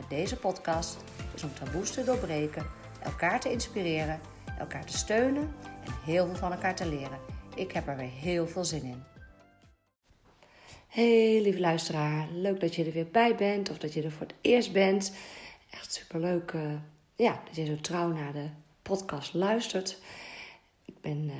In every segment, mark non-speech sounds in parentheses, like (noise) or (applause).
met deze podcast is om taboes te doorbreken, elkaar te inspireren, elkaar te steunen en heel veel van elkaar te leren. Ik heb er weer heel veel zin in. Hey lieve luisteraar, leuk dat je er weer bij bent of dat je er voor het eerst bent. Echt superleuk uh, ja, dat je zo trouw naar de podcast luistert. Ik ben uh,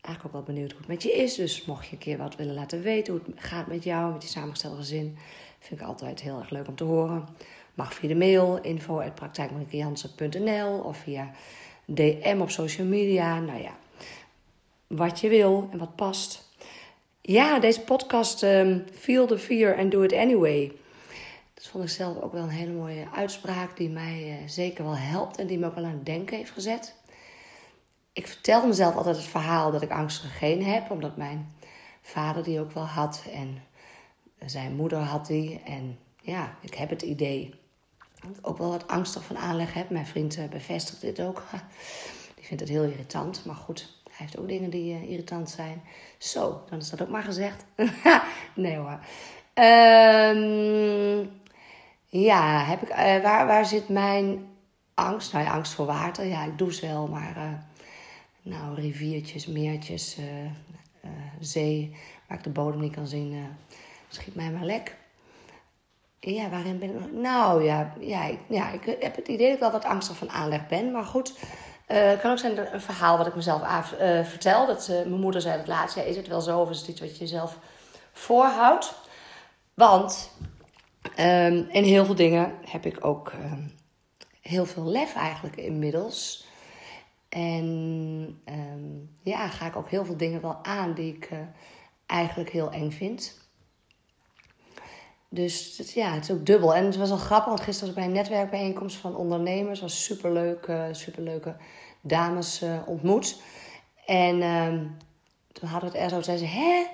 eigenlijk ook wel benieuwd hoe het met je is. Dus mocht je een keer wat willen laten weten hoe het gaat met jou, met die samengestelde gezin, vind ik altijd heel erg leuk om te horen. Mag via de mail info.praktijkmariekejansen.nl of via DM op social media. Nou ja, wat je wil en wat past. Ja, deze podcast um, Feel the Fear and Do It Anyway. Dat vond ik zelf ook wel een hele mooie uitspraak die mij uh, zeker wel helpt en die me ook wel aan het denken heeft gezet. Ik vertelde mezelf altijd het verhaal dat ik angstige heb, omdat mijn vader die ook wel had en zijn moeder had die. En ja, ik heb het idee ook wel wat angstig van aanleg heb. Mijn vriend uh, bevestigt dit ook. (laughs) Die vindt het heel irritant, maar goed, hij heeft ook dingen die uh, irritant zijn. Zo, dan is dat ook maar gezegd. (laughs) nee hoor. Um, ja, heb ik, uh, waar, waar zit mijn angst? Nou ja, angst voor water. Ja, ik douche wel, maar nou, riviertjes, meertjes, zee, waar ik de bodem niet kan zien, schiet mij maar lek. Ja, waarin ben ik? Nou ja, ja, ik, ja, ik heb het idee dat ik wel wat angstig van aanleg ben, maar goed. het kan ook zijn een verhaal wat ik mezelf aan, vertel. Dat mijn moeder zei het laatst, ja, is het wel zo of is het iets wat je jezelf voorhoudt? Want Um, en heel veel dingen heb ik ook um, heel veel lef eigenlijk inmiddels. En um, ja, ga ik ook heel veel dingen wel aan die ik eigenlijk heel eng vind. Dus het, ja, het is ook dubbel. En het was wel grappig, want gisteren was ik bij een netwerkbijeenkomst van ondernemers. was superleuk, uh, superleuke dames uh, ontmoet. En toen hadden we het er zo, zei ze, hè?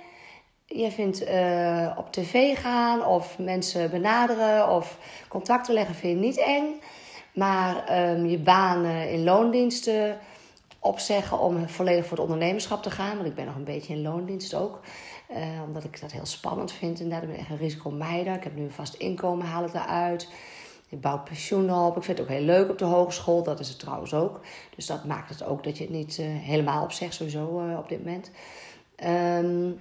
je vindt uh, op tv gaan of mensen benaderen of contacten leggen vind je niet eng. Maar um, je baan in loondiensten opzeggen om volledig voor het ondernemerschap te gaan. Want ik ben nog een beetje in loondienst ook. Uh, omdat ik dat heel spannend vind. En daar ben ik echt een risicomeider. Ik heb nu een vast inkomen, haal ik eruit. Ik bouw pensioen op. Ik vind het ook heel leuk op de hogeschool. Dat is het trouwens ook. Dus dat maakt het ook dat je het niet uh, helemaal opzegt, sowieso uh, op dit moment. Um,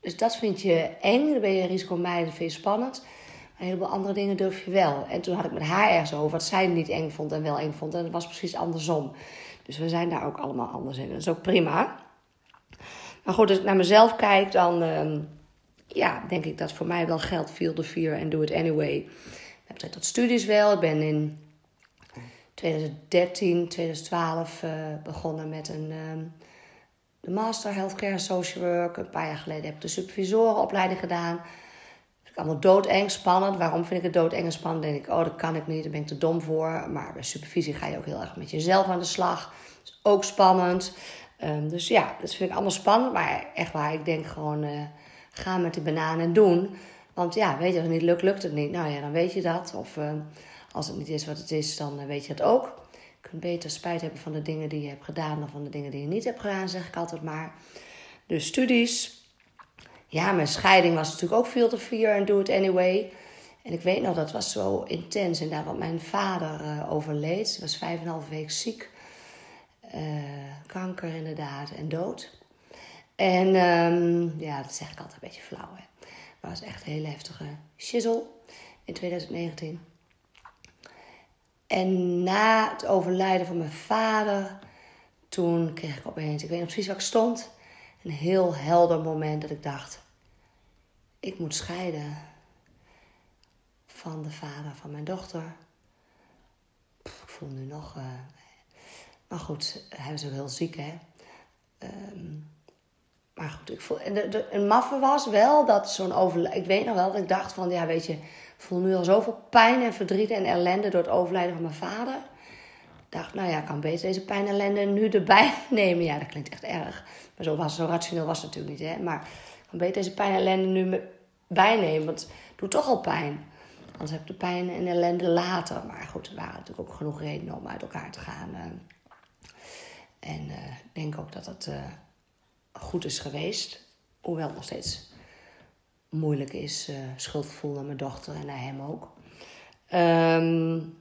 dus dat vind je eng, dan ben je risicomijden, dat vind je spannend. Maar een heleboel andere dingen durf je wel. En toen had ik met haar ergens over wat zij niet eng vond en wel eng vond. En dat was precies andersom. Dus we zijn daar ook allemaal anders in. Dat is ook prima. Maar goed, als ik naar mezelf kijk, dan uh, ja, denk ik dat voor mij wel geldt. Feel the fear and do it anyway. Ik heb tot studies wel. Ik ben in 2013, 2012 uh, begonnen met een... Uh, de Master Healthcare Social Work. Een paar jaar geleden heb ik de supervisorenopleiding gedaan. Dat ik allemaal doodeng, spannend. Waarom vind ik het doodeng en spannend? Denk ik, oh, dat kan ik niet, daar ben ik te dom voor. Maar bij supervisie ga je ook heel erg met jezelf aan de slag. Dat is ook spannend. Um, dus ja, dat vind ik allemaal spannend. Maar echt waar, ik denk gewoon, uh, ga met die bananen en doen. Want ja, weet je, als het niet lukt, lukt het niet. Nou ja, dan weet je dat. Of uh, als het niet is wat het is, dan uh, weet je het ook kunt beter spijt hebben van de dingen die je hebt gedaan dan van de dingen die je niet hebt gedaan, zeg ik altijd maar. Dus studies. Ja, mijn scheiding was natuurlijk ook veel te vier en do it anyway. En ik weet nog, dat was zo intens. Inderdaad, want mijn vader overleed. Ze was vijf en een half week ziek. Uh, kanker inderdaad en dood. En um, ja, dat zeg ik altijd een beetje flauw. Hè. Maar het was echt een hele heftige shizzle in 2019. En na het overlijden van mijn vader, toen kreeg ik opeens, ik weet nog precies waar ik stond, een heel helder moment dat ik dacht: ik moet scheiden van de vader van mijn dochter. Ik voel nu nog. Uh, maar goed, hij was ook heel ziek, hè. Um, maar goed, ik voel. En de, een maffe was wel dat zo'n overlijden. Ik weet nog wel dat ik dacht van, ja, weet je, voel nu al zoveel pijn en verdriet en ellende door het overlijden van mijn vader. Ik dacht, nou ja, ik kan beter deze pijn en ellende nu erbij (laughs) nemen. Ja, dat klinkt echt erg. Maar zo, was, zo rationeel was het natuurlijk niet. Hè? Maar ik kan beter deze pijn en ellende nu bijnemen. Want het doet toch al pijn. Anders heb ik de pijn en ellende later. Maar goed, er waren natuurlijk ook genoeg redenen om uit elkaar te gaan. Eh. En ik denk ook dat het uh, goed is geweest. Hoewel het nog steeds moeilijk is. Uh, schuldgevoel naar mijn dochter en naar hem ook. Um,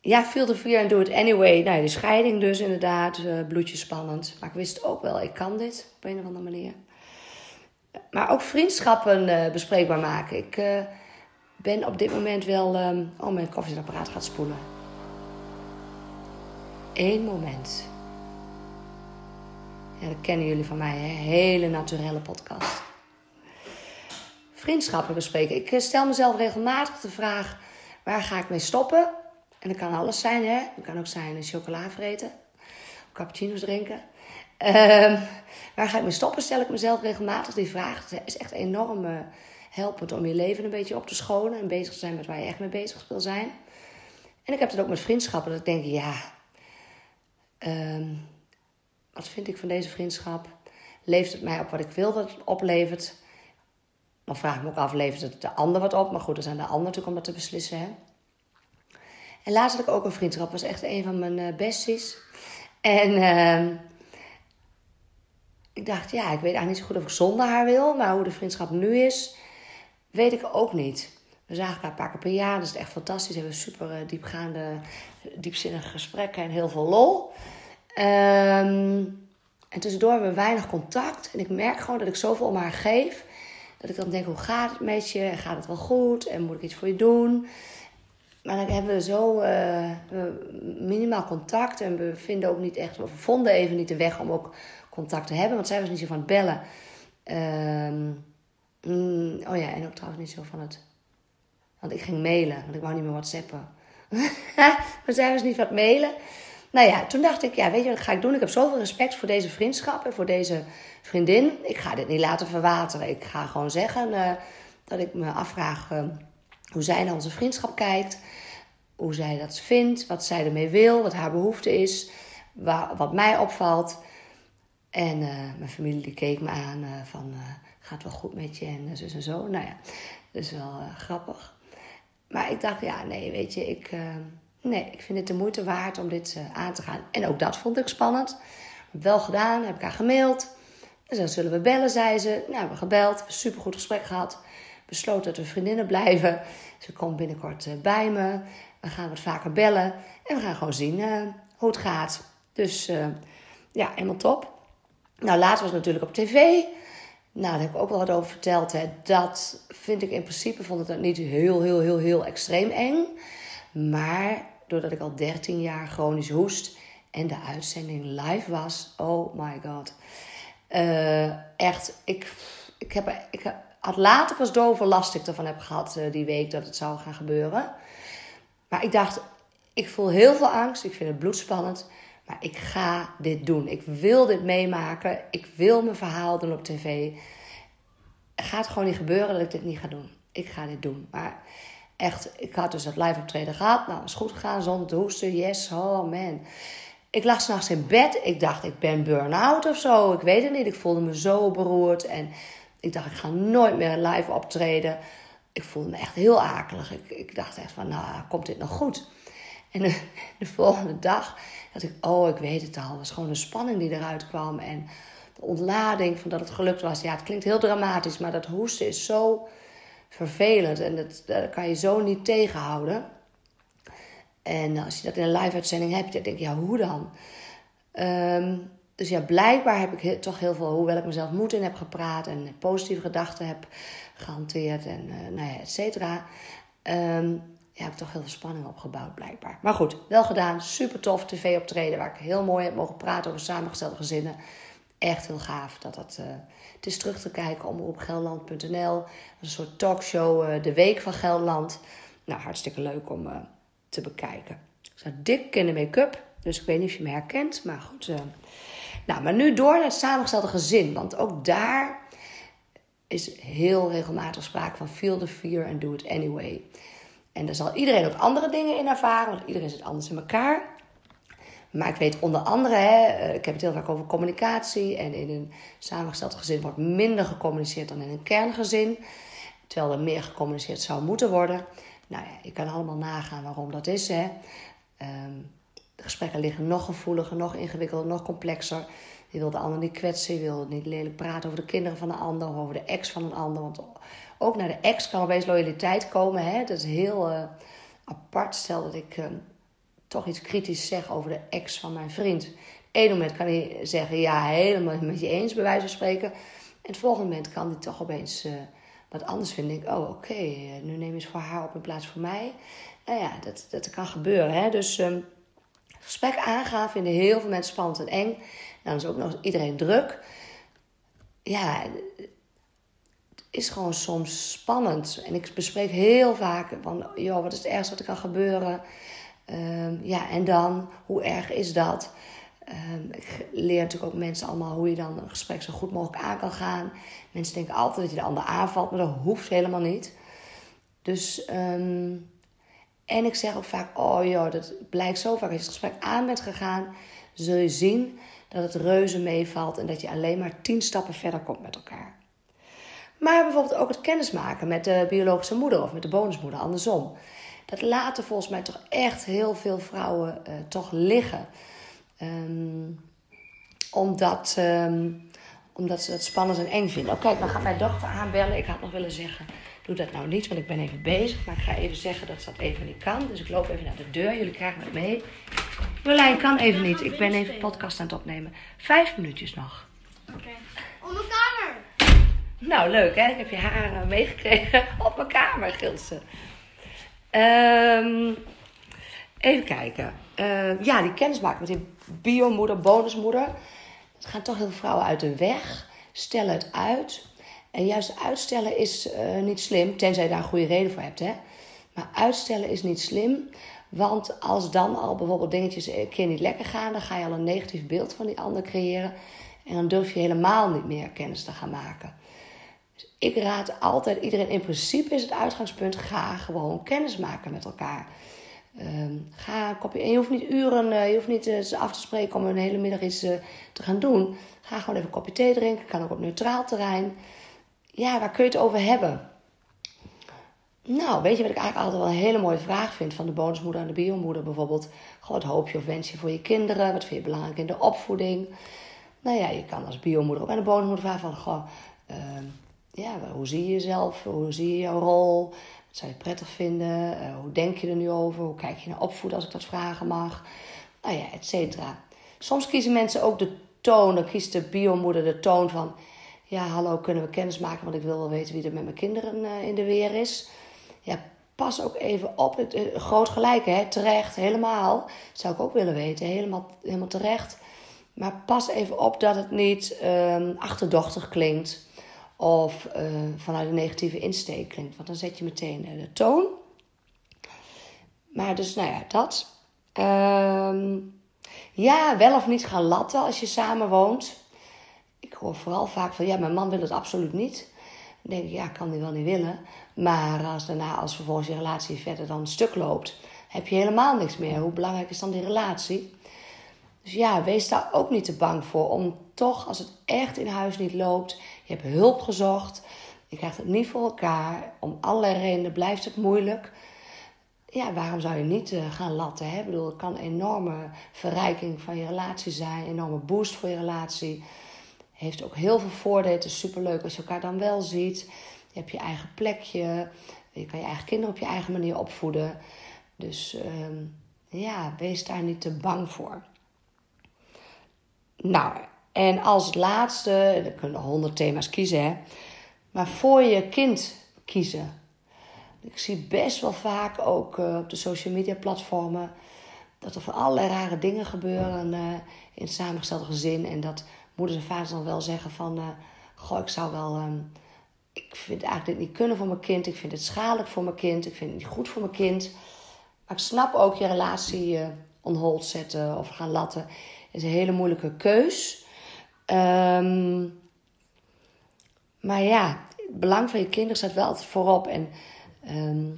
ja, feel the fear and do it anyway. Nou, de scheiding dus inderdaad. bloedje spannend. Maar ik wist ook wel, ik kan dit op een of andere manier. Maar ook vriendschappen bespreekbaar maken. Ik ben op dit moment wel... Um, oh, mijn koffiezetapparaat gaat spoelen. Eén moment. Ja, dat kennen jullie van mij, hè? Hele naturele podcast. Vriendschappen bespreken. Ik eh, stel mezelf regelmatig de vraag: waar ga ik mee stoppen? En dat kan alles zijn, hè? Het kan ook zijn chocola vreten, cappuccino's drinken. Uh, waar ga ik mee stoppen? Stel ik mezelf regelmatig die vraag. Het is echt enorm uh, helpend om je leven een beetje op te schonen en bezig te zijn met waar je echt mee bezig wil zijn. En ik heb het ook met vriendschappen. Dat ik denk, ja, um, wat vind ik van deze vriendschap? Levert het mij op wat ik wil dat het oplevert? Dan vraag ik me ook af, levert het de ander wat op? Maar goed, er zijn de ander natuurlijk om dat te beslissen. Hè? En laatst had ik ook een vriendschap. was echt een van mijn uh, besties. En uh, ik dacht, ja, ik weet eigenlijk niet zo goed of ik zonder haar wil. Maar hoe de vriendschap nu is, weet ik ook niet. We zagen elkaar een paar keer per jaar. Dat is echt fantastisch. We hebben super uh, diepgaande, diepzinnige gesprekken en heel veel lol. Um, en tussendoor hebben we weinig contact. En ik merk gewoon dat ik zoveel om haar geef. Dat ik dan denk, hoe gaat het met je? Gaat het wel goed? En moet ik iets voor je doen? Maar dan hebben we zo uh, minimaal contact. En we vinden ook niet echt, we vonden even niet de weg om ook contact te hebben. Want zij was niet zo van het bellen. Um, mm, oh ja, en ook trouwens niet zo van het. Want ik ging mailen, want ik wou niet meer whatsappen. (laughs) maar zij was niet het mailen. Nou ja, toen dacht ik, ja, weet je wat ga ik doen? Ik heb zoveel respect voor deze vriendschap en voor deze vriendin. Ik ga dit niet laten verwateren. Ik ga gewoon zeggen uh, dat ik me afvraag uh, hoe zij naar onze vriendschap kijkt. Hoe zij dat vindt, wat zij ermee wil, wat haar behoefte is, wat mij opvalt. En uh, mijn familie die keek me aan van, gaat wel goed met je en zo en zo. Nou ja, dat is wel grappig. Maar ik dacht, ja, nee, weet je, ik nee, ik vind het de moeite waard om dit uh, aan te gaan. En ook dat vond ik spannend. Wel gedaan, heb ik haar gemaild. En dan zullen we bellen, zei ze. Nou, we hebben gebeld, supergoed gesprek gehad. Besloten dat we vriendinnen blijven. Ze komt binnenkort uh, bij me. We gaan wat vaker bellen. En we gaan gewoon zien uh, hoe het gaat. Dus ja, helemaal top. Nou, later was het natuurlijk op tv. Nou, daar heb ik ook wel wat over verteld. Hè. Dat vind ik in principe, vond ik dat niet heel, heel, heel, heel extreem eng. Maar doordat ik al 13 jaar chronisch hoest en de uitzending live was. Oh my god. Uh, echt, ik, ik, heb, ik had later pas door last ik ervan heb gehad uh, die week dat het zou gaan gebeuren. Maar ik dacht, ik voel heel veel angst. Ik vind het bloedspannend. Ik ga dit doen. Ik wil dit meemaken. Ik wil mijn verhaal doen op tv. Gaat gewoon niet gebeuren dat ik dit niet ga doen. Ik ga dit doen. Maar echt, ik had dus het live optreden gehad. Nou, is goed gegaan zonder te hoesten. Yes, oh man. Ik lag s'nachts in bed. Ik dacht, ik ben burn-out of zo. Ik weet het niet. Ik voelde me zo beroerd. En ik dacht, ik ga nooit meer live optreden. Ik voelde me echt heel akelig. Ik, ik dacht echt van, nou, komt dit nog goed? En (laughs) de volgende dag dacht ik, oh, ik weet het al. Het was gewoon een spanning die eruit kwam. En de ontlading van dat het gelukt was. Ja, het klinkt heel dramatisch, maar dat hoesten is zo vervelend. En dat, dat kan je zo niet tegenhouden. En als je dat in een live-uitzending hebt, dan denk je, ja, hoe dan? Ehm, dus ja, blijkbaar heb ik toch heel veel, hoewel ik mezelf moed in heb gepraat en positieve gedachten heb gehanteerd en uh, nou ja, et cetera. Um, ja, heb ik toch heel veel spanning opgebouwd, blijkbaar. Maar goed, wel gedaan. Super tof tv optreden, waar ik heel mooi heb mogen praten over samengestelde gezinnen echt heel gaaf dat dat. Uh, het is terug te kijken op gelderland.nl. Een soort talkshow, uh, de week van Gelderland. Nou, hartstikke leuk om uh, te bekijken. Ik sta dik in de make-up, dus ik weet niet of je me herkent, maar goed. nou, maar nu door naar het samengestelde gezin, want ook daar is heel regelmatig sprake van feel the fear and do it anyway. En daar zal iedereen ook andere dingen in ervaren, want iedereen zit anders in elkaar. Maar ik weet onder andere, hè, eh, ik heb het heel vaak over communicatie. En in een samengesteld gezin wordt minder gecommuniceerd dan in een kerngezin. Terwijl er meer gecommuniceerd zou moeten worden. Nou ja, je kan allemaal nagaan waarom dat is. Hè. Ehm, de gesprekken liggen nog gevoeliger, nog ingewikkelder, nog complexer. Je wil de ander niet kwetsen, je wil niet lelijk praten over de kinderen van de ander of over de ex van een ander. Want ook naar de ex kan opeens loyaliteit komen. Hè? Dat is heel uh, apart. Stel dat ik uh, toch iets kritisch zeg over de ex van mijn vriend. Eén moment kan hij zeggen, ja, helemaal met je eens, bij wijze van spreken. En het volgende moment kan hij toch opeens uh, wat anders vinden. Ik, oh, oké, nu neem je het voor haar op in plaats van mij. Nou ja, dat, dat kan gebeuren. Hè? Dus um, gesprek aangaan vinden heel veel mensen spannend en eng. Dan is ook nog iedereen druk. Ja, het is gewoon soms spannend. En ik bespreek heel vaak van, joh, wat is het ergste wat er kan gebeuren? Um, ja, en dan, hoe erg is dat? Um, ik leer natuurlijk ook mensen allemaal hoe je dan een gesprek zo goed mogelijk aan kan gaan. Mensen denken altijd dat je de ander aanvalt, maar dat hoeft helemaal niet. Dus, um, en ik zeg ook vaak, oh joh, dat blijkt zo vaak. Als je het gesprek aan bent gegaan, zul je zien dat het reuze meevalt en dat je alleen maar tien stappen verder komt met elkaar. Maar bijvoorbeeld ook het kennismaken met de biologische moeder of met de bonusmoeder, andersom. Dat laten volgens mij toch echt heel veel vrouwen uh, toch liggen. Um, omdat, um, omdat ze het spannend en eng vinden. Oh, kijk, dan gaat mijn dochter aanbellen. Ik had nog willen zeggen, doe dat nou niet, want ik ben even bezig. Maar ik ga even zeggen dat dat even niet kan. Dus ik loop even naar de deur. Jullie krijgen het mee. Jolijn, kan even niet. Ik ben even podcast aan het opnemen. Vijf minuutjes nog. Oké. Okay. Op mijn kamer. Nou, leuk hè. Ik heb je haar meegekregen (laughs) op mijn kamer, Gilse. Um, even kijken. Uh, ja, die kennismaking met die biomoeder, bonusmoeder. Het gaan toch heel veel vrouwen uit de weg. Stellen het uit. En juist uitstellen is uh, niet slim, tenzij je daar een goede reden voor hebt. Hè? Maar uitstellen is niet slim. Want als dan al bijvoorbeeld dingetjes een keer niet lekker gaan, dan ga je al een negatief beeld van die ander creëren. En dan durf je helemaal niet meer kennis te gaan maken. Dus ik raad altijd iedereen, in principe is het uitgangspunt, ga gewoon kennis maken met elkaar. Um, ga een kopje, en je hoeft niet uren, uh, je hoeft niet uh, af te spreken om een hele middag iets te gaan doen. Ga gewoon even een kopje thee drinken, kan ook op neutraal terrein. Ja, waar kun je het over hebben? Nou, weet je wat ik eigenlijk altijd wel een hele mooie vraag vind van de bonusmoeder en de biomoeder bijvoorbeeld? Gewoon wat hoop je of wens je voor je kinderen? Wat vind je belangrijk in de opvoeding? Nou ja, je kan als biomoeder ook aan de bonusmoeder vragen van, goh, uh, ja, hoe zie je jezelf? Hoe zie je jouw rol? Wat zou je prettig vinden? Uh, hoe denk je er nu over? Hoe kijk je naar opvoeden als ik dat vragen mag? Nou ja, et cetera. Soms kiezen mensen ook de toon, dan kiest de biomoeder de toon van, ja, hallo, kunnen we kennis maken, want ik wil wel weten wie er met mijn kinderen uh, in de weer is ja, pas ook even op. Het, uh, groot gelijk, hè? terecht, helemaal. Zou ik ook willen weten, helemaal, helemaal terecht. Maar pas even op dat het niet um, achterdochtig klinkt of uh, vanuit een negatieve insteek klinkt. Want dan zet je meteen de toon. Maar dus, nou ja, dat. Um, ja, wel of niet gaan latten als je samen woont. Ik hoor vooral vaak van, ja, mijn man wil het absoluut niet. Dan denk ik, ja, kan hij wel niet willen. Maar als daarna, als vervolgens je relatie verder dan stuk loopt, heb je helemaal niks meer. Hoe belangrijk is dan die relatie? Dus ja, wees daar ook niet te bang voor. Om toch, als het echt in huis niet loopt, je hebt hulp gezocht, je krijgt het niet voor elkaar, om allerlei redenen blijft het moeilijk. Ja, waarom zou je niet uh, gaan latten? Hè? Ik bedoel, het kan een enorme verrijking van je relatie zijn, een enorme boost voor je relatie. Heeft ook heel veel voordelen. Het is superleuk als je elkaar dan wel ziet. Je hebt je eigen plekje. Je kan je eigen kinderen op je eigen manier opvoeden. Dus uh, ja, wees daar niet te bang voor. Nou, en als laatste, dan kunnen honderd thema's kiezen, hè. Maar voor je kind kiezen. Ik zie best wel vaak ook uh, op de social media platformen dat er van allerlei rare dingen gebeuren uh, in het samengestelde gezin. En dat moeders en vaders dan wel zeggen van... Uh, goh, ik zou wel... Um, ik vind eigenlijk dit niet kunnen voor mijn kind. Ik vind het schadelijk voor mijn kind. Ik vind het niet goed voor mijn kind. Maar ik snap ook je relatie uh, on hold zetten of gaan latten. is een hele moeilijke keus. Um, maar ja, het belang van je kinderen staat wel altijd voorop. En ehm,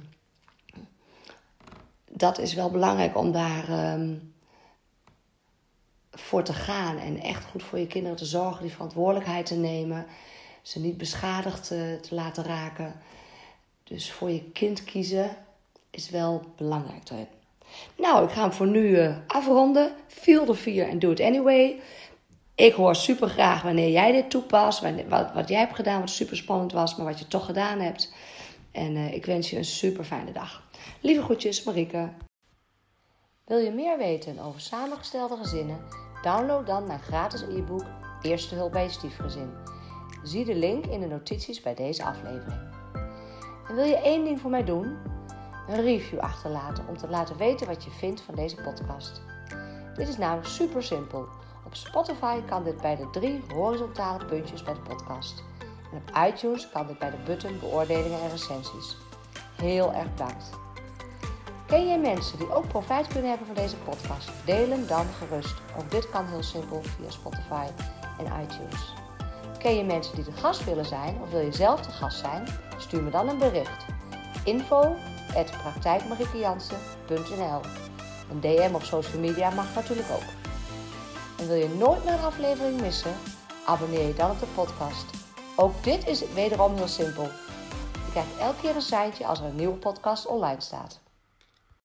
dat is wel belangrijk om daar ehm, voor te gaan. En echt goed voor je kinderen te zorgen, die verantwoordelijkheid te nemen. Ze niet beschadigd te, te laten raken. Dus voor je kind kiezen is wel belangrijk. Nou, ik ga hem voor nu uh, afronden. Feel the fear and do it anyway. Ik hoor super graag wanneer jij dit toepast. Wat, wat jij hebt gedaan, wat super spannend was, maar wat je toch gedaan hebt. En uh, ik wens je een super fijne dag. Lieve groetjes, Marike. Wil je meer weten over samengestelde gezinnen? Download dan mijn gratis e-book Eerste hulp bij je stiefgezin. Zie de link in de notities bij deze aflevering. En wil je één ding voor mij doen? Een review achterlaten om te laten weten wat je vindt van deze podcast. Dit is namelijk super simpel. Op Spotify kan dit bij de drie horizontale puntjes bij de podcast. En op iTunes kan dit bij de button beoordelingen en recensies. Heel erg bedankt. Ken jij mensen die ook profijt kunnen hebben van deze podcast? Deel hem dan gerust. Ook dit kan heel simpel via Spotify en iTunes. Ken je mensen die de gast willen zijn of wil je zelf de gast zijn? Stuur me dan een bericht. Info Een DM op social media mag natuurlijk ook. En wil je nooit meer een aflevering missen? Abonneer je dan op de podcast. Ook dit is wederom heel simpel. Je krijgt elke keer een seintje als er een nieuwe podcast online staat.